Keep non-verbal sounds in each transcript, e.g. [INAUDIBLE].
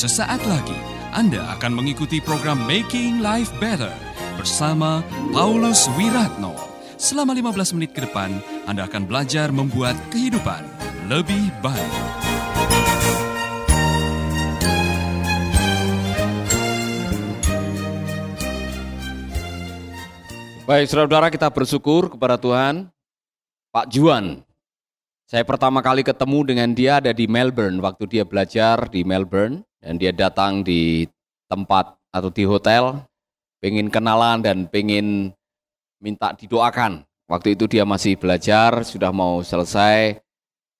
Sesaat lagi Anda akan mengikuti program Making Life Better bersama Paulus Wiratno. Selama 15 menit ke depan, Anda akan belajar membuat kehidupan lebih baik. Baik, saudara-saudara kita bersyukur kepada Tuhan. Pak Juan, saya pertama kali ketemu dengan dia ada di Melbourne, waktu dia belajar di Melbourne, dan dia datang di tempat atau di hotel, pengen kenalan dan pengen minta didoakan. Waktu itu dia masih belajar, sudah mau selesai,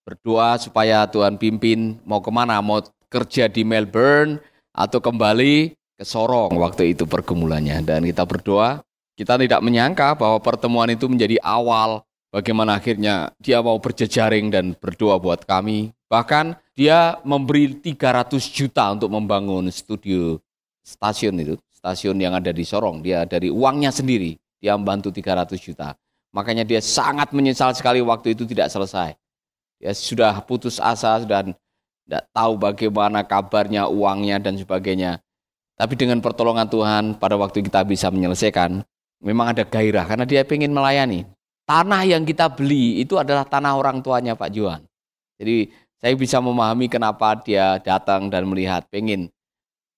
berdoa supaya Tuhan pimpin mau ke mana, mau kerja di Melbourne atau kembali ke Sorong waktu itu pergumulannya. Dan kita berdoa, kita tidak menyangka bahwa pertemuan itu menjadi awal bagaimana akhirnya dia mau berjejaring dan berdoa buat kami. Bahkan dia memberi 300 juta untuk membangun studio stasiun itu, stasiun yang ada di Sorong. Dia dari uangnya sendiri, dia membantu 300 juta. Makanya dia sangat menyesal sekali waktu itu tidak selesai. Dia sudah putus asa dan tidak tahu bagaimana kabarnya, uangnya dan sebagainya. Tapi dengan pertolongan Tuhan pada waktu kita bisa menyelesaikan, memang ada gairah karena dia ingin melayani. Tanah yang kita beli itu adalah tanah orang tuanya Pak Juan. Jadi saya bisa memahami kenapa dia datang dan melihat pengen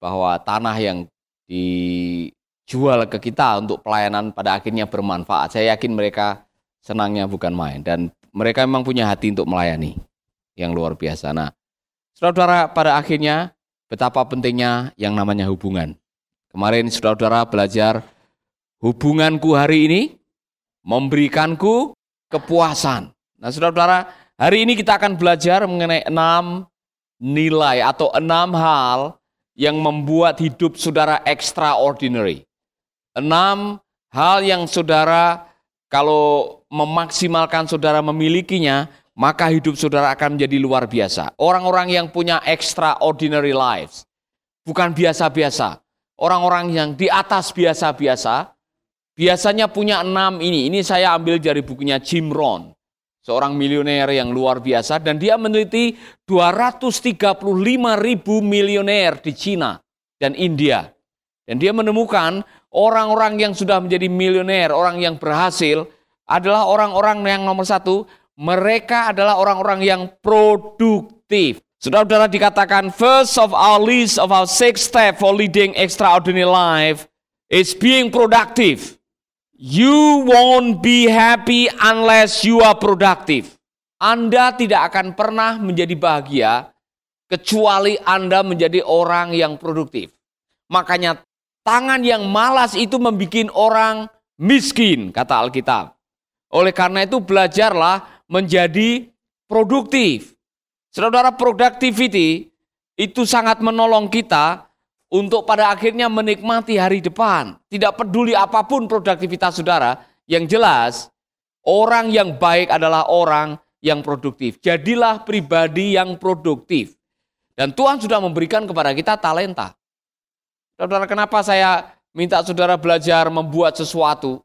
bahwa tanah yang dijual ke kita untuk pelayanan pada akhirnya bermanfaat. Saya yakin mereka senangnya bukan main dan mereka memang punya hati untuk melayani yang luar biasa. Nah, saudara-saudara pada akhirnya betapa pentingnya yang namanya hubungan. Kemarin saudara-saudara belajar hubunganku hari ini memberikanku kepuasan. Nah, saudara-saudara, hari ini kita akan belajar mengenai enam nilai atau enam hal yang membuat hidup saudara extraordinary. Enam hal yang saudara kalau memaksimalkan saudara memilikinya, maka hidup saudara akan menjadi luar biasa. Orang-orang yang punya extraordinary lives, bukan biasa-biasa. Orang-orang yang di atas biasa-biasa, biasanya punya enam ini. Ini saya ambil dari bukunya Jim Rohn seorang milioner yang luar biasa dan dia meneliti 235 ribu milioner di Cina dan India. Dan dia menemukan orang-orang yang sudah menjadi milioner, orang yang berhasil adalah orang-orang yang nomor satu, mereka adalah orang-orang yang produktif. Saudara-saudara dikatakan first of our list of our six step for leading extraordinary life is being productive. You won't be happy unless you are productive. Anda tidak akan pernah menjadi bahagia kecuali Anda menjadi orang yang produktif. Makanya tangan yang malas itu membuat orang miskin, kata Alkitab. Oleh karena itu belajarlah menjadi produktif. Saudara, productivity itu sangat menolong kita untuk pada akhirnya menikmati hari depan. Tidak peduli apa pun produktivitas saudara, yang jelas orang yang baik adalah orang yang produktif. Jadilah pribadi yang produktif. Dan Tuhan sudah memberikan kepada kita talenta. Saudara, kenapa saya minta saudara belajar membuat sesuatu?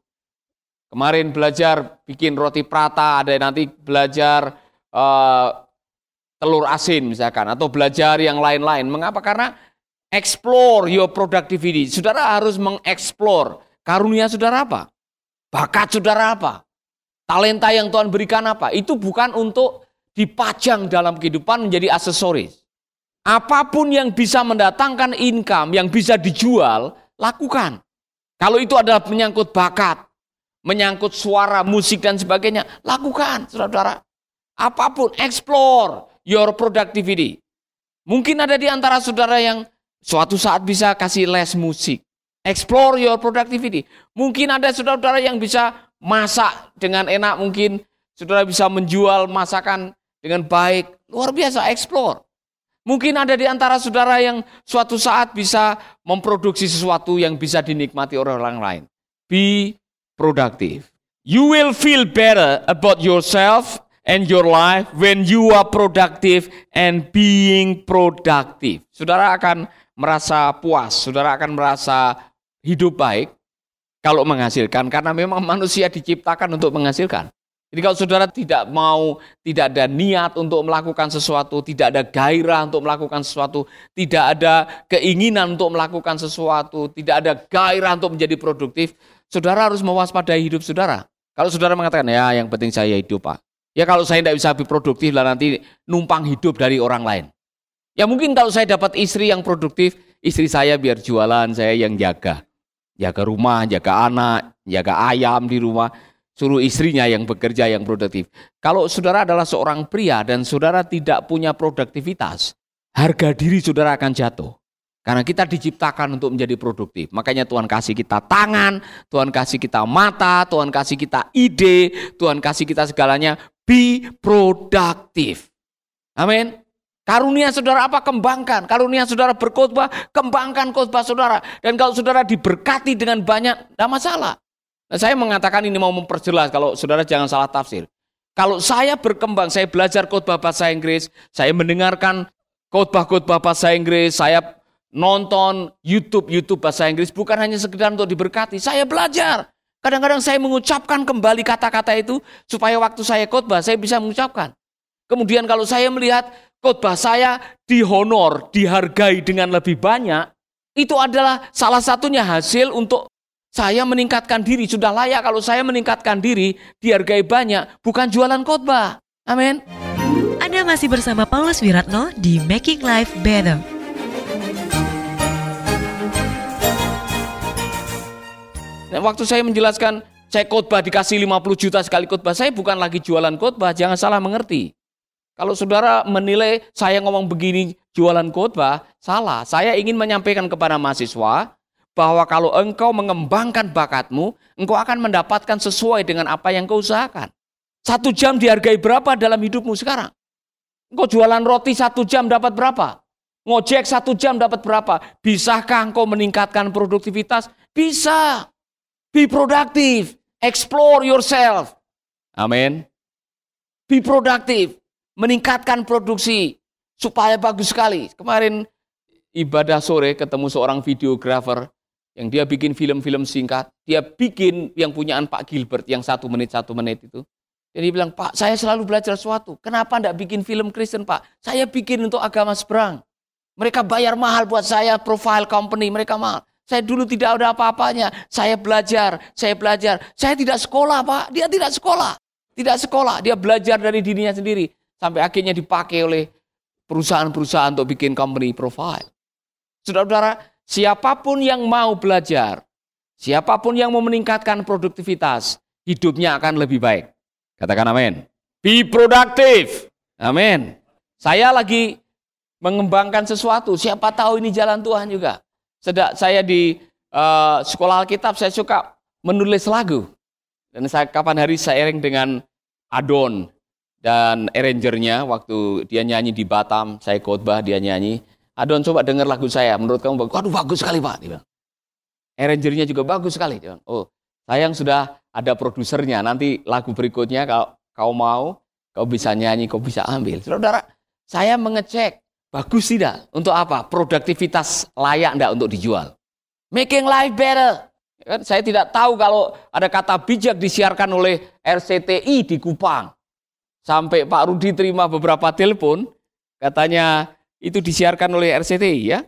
Kemarin belajar bikin roti prata, ada nanti belajar uh, telur asin misalkan, atau belajar yang lain-lain. Mengapa? Karena Explore your productivity. Saudara harus mengeksplor karunia saudara apa? Bakat saudara apa? Talenta yang Tuhan berikan apa? Itu bukan untuk dipajang dalam kehidupan menjadi aksesoris. Apa pun yang bisa mendatangkan income, yang bisa dijual, lakukan. Kalau itu adalah menyangkut bakat, menyangkut suara, musik dan sebagainya, lakukan, saudara-saudara. Apa pun, explore your productivity. Mungkin ada di antara saudara yang Suatu saat bisa kasih les musik. Explore your productivity. Mungkin ada saudara-saudara yang bisa masak dengan enak, mungkin saudara bisa menjual masakan dengan baik. Luar biasa, explore. Mungkin ada di antara saudara yang suatu saat bisa memproduksi sesuatu yang bisa dinikmati oleh orang lain. Be productive. You will feel better about yourself and your life when you are productive and being productive. Saudara akan merasa puas, saudara akan merasa hidup baik kalau menghasilkan karena memang manusia diciptakan untuk menghasilkan. Jadi kalau saudara tidak mau, tidak ada niat untuk melakukan sesuatu, tidak ada gairah untuk melakukan sesuatu, tidak ada keinginan untuk melakukan sesuatu, tidak ada gairah untuk menjadi produktif, saudara harus mewaspadai hidup saudara. Kalau saudara mengatakan, ya yang penting saya hidup pak. Ya kalau saya tidak bisa lebih produktif lah nanti numpang hidup dari orang lain. Ya mungkin kalau saya dapat istri yang produktif, istri saya biar jualan, saya yang jaga. Jaga rumah, jaga anak, jaga ayam di rumah suruh istrinya yang bekerja yang produktif. Kalau saudara adalah seorang pria dan saudara tidak punya produktivitas, harga diri saudara akan jatuh. Karena kita diciptakan untuk menjadi produktif. Makanya Tuhan kasih kita tangan, Tuhan kasih kita mata, Tuhan kasih kita ide, Tuhan kasih kita segalanya. Be produktif. Amin. Karunia saudara apa? Kembangkan. Karunia saudara berkhotbah, kembangkan khotbah saudara. Dan kalau saudara diberkati dengan banyak, tidak masalah. Nah, saya mengatakan ini mau memperjelas kalau saudara jangan salah tafsir. Kalau saya berkembang, saya belajar khotbah bahasa Inggris, saya mendengarkan khotbah-khotbah bahasa Inggris, saya nonton YouTube YouTube bahasa Inggris bukan hanya sekedar untuk diberkati, saya belajar. Kadang-kadang saya mengucapkan kembali kata-kata itu supaya waktu saya khotbah saya bisa mengucapkan. Kemudian kalau saya melihat khotbah saya dihonor, dihargai dengan lebih banyak, itu adalah salah satunya hasil untuk saya meningkatkan diri, sudah layak kalau saya meningkatkan diri, dihargai banyak, bukan jualan khotbah. Amin. Anda masih bersama Paulus Wiratno di Making Life Better. Nah, waktu saya menjelaskan saya khotbah dikasih 50 juta sekali khotbah, saya bukan lagi jualan khotbah, jangan salah mengerti. Kalau saudara menilai saya ngomong begini jualan khotbah, salah. Saya ingin menyampaikan kepada mahasiswa, bahwa kalau engkau mengembangkan bakatmu, engkau akan mendapatkan sesuai dengan apa yang kau usahakan. Satu jam dihargai berapa dalam hidupmu sekarang? Engkau jualan roti satu jam dapat berapa? Ngojek satu jam dapat berapa? Bisakah engkau meningkatkan produktivitas? Bisa. Be productive. Explore yourself. Amin. Be productive. Meningkatkan produksi. Supaya bagus sekali. Kemarin ibadah sore ketemu seorang videografer yang dia bikin film-film singkat, dia bikin yang punyaan Pak Gilbert yang satu menit satu menit itu. Jadi bilang, Pak, saya selalu belajar sesuatu. Kenapa enggak bikin film Kristen, Pak? Saya bikin untuk agama seberang. Mereka bayar mahal buat saya, profile company, mereka mahal. Saya dulu tidak ada apa-apanya. Saya belajar, saya belajar. Saya tidak sekolah, Pak. Dia tidak sekolah. Tidak sekolah, dia belajar dari dirinya sendiri. Sampai akhirnya dipakai oleh perusahaan-perusahaan untuk bikin company profile. Saudara-saudara, Siapa pun yang mau belajar, siapa pun yang mau meningkatkan produktivitas, hidupnya akan lebih baik. Katakan amin. Be productive. Amin. Saya lagi mengembangkan sesuatu, siapa tahu ini jalan Tuhan juga. Sedang saya di uh, sekolah Alkitab, saya suka menulis lagu. Dan saya kapan hari saya ering dengan Adon dan arrangernya waktu dia nyanyi di Batam, saya khotbah dia nyanyi. Adon coba dengar lagu saya, menurut kamu bagus. Waduh bagus sekali Pak. Dia bilang. Arrangernya juga bagus sekali. Dia bilang, oh sayang sudah ada produsernya. Nanti lagu berikutnya kalau kau mau, kau bisa nyanyi, kau bisa ambil. Saudara, saya mengecek bagus tidak untuk apa? Produktivitas layak enggak untuk dijual. Making life better. Kan saya tidak tahu kalau ada kata bijak disiarkan oleh RCTI di Kupang. Sampai Pak Rudi terima beberapa telepon, katanya itu disiarkan oleh RCTI ya.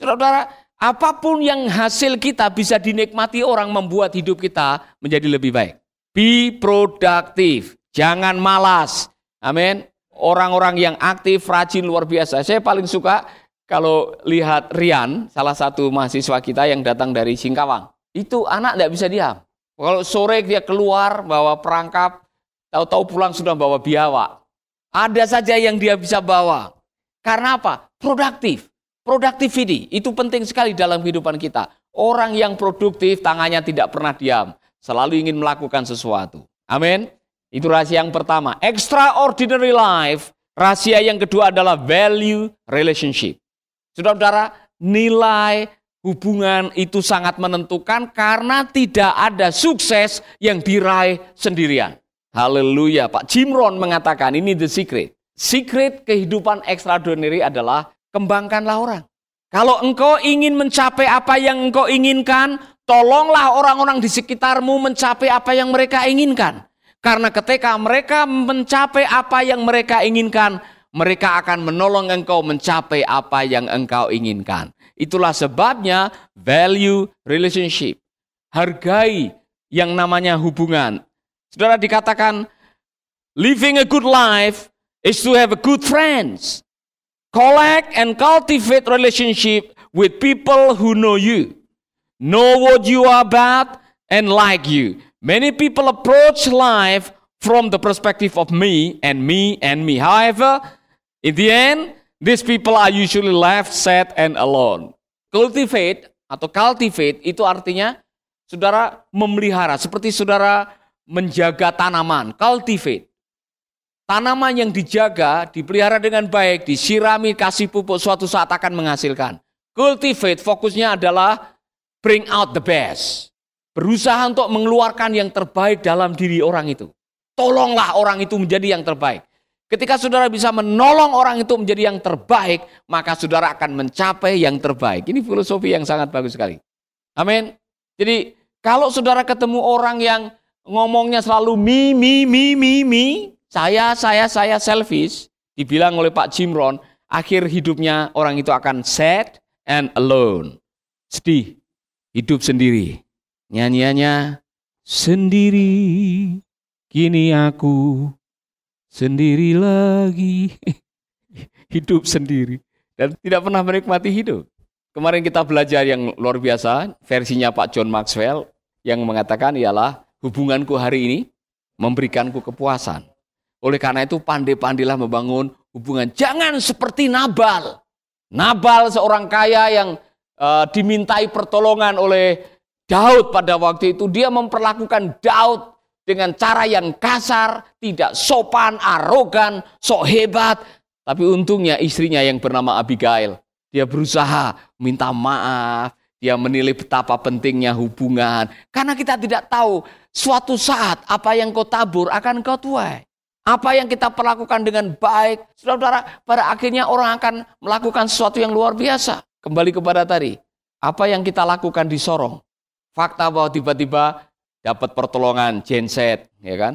Saudara, apa pun yang hasil kita bisa dinikmati orang membuat hidup kita menjadi lebih baik. Be produktif, jangan malas. Amin. Orang-orang yang aktif, rajin, luar biasa. Saya paling suka kalau lihat Rian, salah satu mahasiswa kita yang datang dari Singkawang. Itu anak tidak bisa diam. Kalau sore dia keluar bawa perangkap, tahu-tahu pulang sudah bawa biawak. Ada saja yang dia bisa bawa. Karena apa? Produktif. Productivity itu penting sekali dalam kehidupan kita. Orang yang produktif tangannya tidak pernah diam, selalu ingin melakukan sesuatu. Amin. Itu rahasia yang pertama. Extraordinary life. Rahasia yang kedua adalah value relationship. Saudara-saudara, nilai hubungan itu sangat menentukan karena tidak ada sukses yang diraih sendirian. Haleluya. Pak Jim Rohn mengatakan ini the secret. Secret kehidupan extraordinary adalah kembangkanlah orang. Kalau engkau ingin mencapai apa yang engkau inginkan, tolonglah orang-orang di sekitarmu mencapai apa yang mereka inginkan. Karena ketika mereka mencapai apa yang mereka inginkan, mereka akan menolong engkau mencapai apa yang engkau inginkan. Itulah sebabnya value relationship. Hargai yang namanya hubungan. Saudara dikatakan living a good life is to have a good friends. Collect and cultivate relationship with people who know you. Know what you are about and like you. Many people approach life from the perspective of me and me and me. However, in the end, these people are usually left sad and alone. Cultivate atau cultivate itu artinya saudara memelihara seperti saudara menjaga tanaman, cultivate. Tanaman yang dijaga, dipelihara dengan baik, disirami, kasih pupuk, suatu saat akan menghasilkan. Cultivate fokusnya adalah bring out the best. Berusaha untuk mengeluarkan yang terbaik dalam diri orang itu. Tolonglah orang itu menjadi yang terbaik. Ketika saudara bisa menolong orang itu menjadi yang terbaik, maka saudara akan mencapai yang terbaik. Ini filosofi yang sangat bagus sekali. Amin. Jadi kalau saudara ketemu orang yang ngomongnya selalu mi, mi, mi, mi, mi, saya, saya, saya selfish, dibilang oleh Pak Jimron, akhir hidupnya orang itu akan sad and alone. Sedih, hidup sendiri. Nyanyiannya, sendiri, kini aku sendiri lagi. [LAUGHS] hidup sendiri. Dan tidak pernah menikmati hidup. Kemarin kita belajar yang luar biasa, versinya Pak John Maxwell, yang mengatakan ialah hubunganku hari ini memberikanku kepuasan. Oleh karena itu pandai-pandailah membangun hubungan. Jangan seperti Nabal. Nabal seorang kaya yang uh, dimintai pertolongan oleh Daud pada waktu itu. Dia memperlakukan Daud dengan cara yang kasar, tidak sopan, arogan, sok hebat. Tapi untungnya istrinya yang bernama Abigail. Dia berusaha minta maaf, dia menilai betapa pentingnya hubungan. Karena kita tidak tahu suatu saat apa yang kau tabur akan kau tuai. Apa yang kita perlakukan dengan baik, saudara-saudara, pada akhirnya orang akan melakukan sesuatu yang luar biasa. Kembali kepada tadi, apa yang kita lakukan di Sorong. Fakta bahwa tiba-tiba dapat pertolongan genset, ya kan?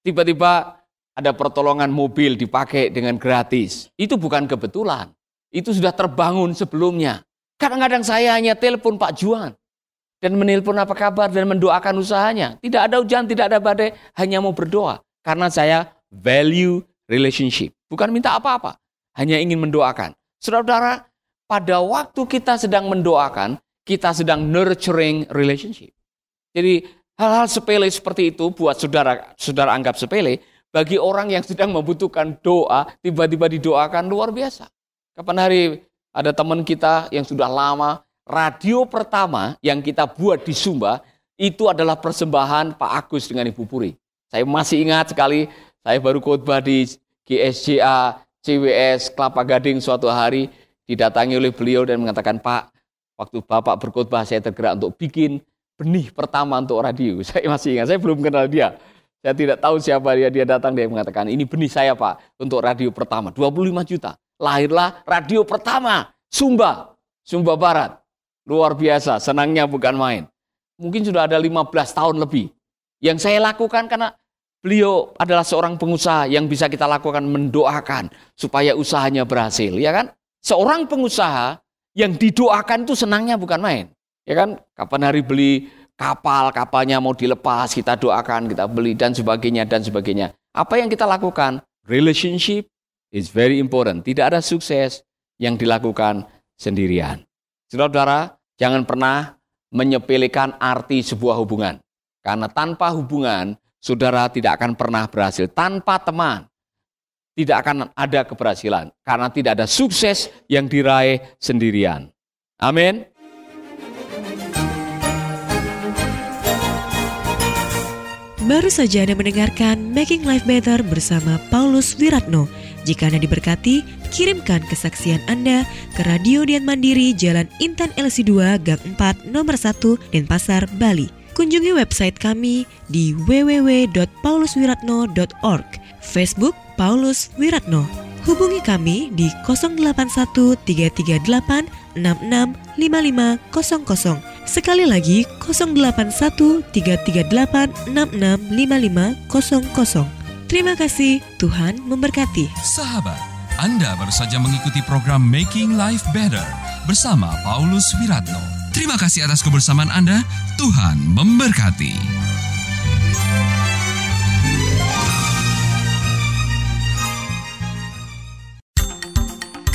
Tiba-tiba ada pertolongan mobil dipakai dengan gratis. Itu bukan kebetulan. Itu sudah terbangun sebelumnya. Kadang-kadang saya hanya telepon Pak Juan dan menelpon apa kabar dan mendoakan usahanya. Tidak ada hujan, tidak ada badai, hanya mau berdoa. Karena saya value relationship. Bukan minta apa-apa, hanya ingin mendoakan. Saudara-saudara, pada waktu kita sedang mendoakan, kita sedang nurturing relationship. Jadi hal-hal sepele seperti itu buat saudara saudara anggap sepele, bagi orang yang sedang membutuhkan doa, tiba-tiba didoakan luar biasa. Kapan hari ada teman kita yang sudah lama, radio pertama yang kita buat di Sumba, itu adalah persembahan Pak Agus dengan Ibu Puri. Saya masih ingat sekali saya baru khotbah di GSJA CWS Kelapa Gading suatu hari didatangi oleh beliau dan mengatakan, Pak, waktu Bapak berkhotbah saya tergerak untuk bikin benih pertama untuk radio. [LAUGHS] Saya masih ingat, saya belum kenal dia. Saya tidak tahu siapa dia. Dia datang dia mengatakan, ini benih saya Pak untuk radio pertama. 25 juta. Lahirlah radio pertama, Sumba, Sumba Barat. Luar biasa, senangnya bukan main. Mungkin sudah ada 15 tahun lebih. Yang saya lakukan karena Beliau adalah seorang pengusaha yang bisa kita lakukan mendoakan supaya usahanya berhasil, ya kan? Seorang pengusaha yang didoakan itu senangnya bukan main, ya kan? Kapan hari beli kapal, kapalnya mau dilepas, kita doakan, kita beli dan sebagainya dan sebagainya. Apa yang kita lakukan? Relationship is very important. Tidak ada sukses yang dilakukan sendirian. Saudara-saudara, jangan pernah menyepelekan arti sebuah hubungan. Karena tanpa hubungan, saudara tidak akan pernah berhasil. Tanpa teman, tidak akan ada keberhasilan. Karena tidak ada sukses yang diraih sendirian. Amin. Baru saja Anda mendengarkan Making Life Better bersama Paulus Wiratno. Jika Anda diberkati, kirimkan kesaksian Anda ke Radio Dian Mandiri Jalan Intan LC2 Gang 4 Nomor 1 Denpasar, Bali Kunjungi website kami di www.pauluswiratno.org, Facebook Paulus Wiratno. Hubungi kami di 081 338 66 5500 Sekali lagi 081338665500. Terima kasih, Tuhan memberkati. Sahabat, Anda baru saja mengikuti program Making Life Better bersama Paulus Wiratno. Terima kasih atas kebersamaan Anda. Tuhan memberkati.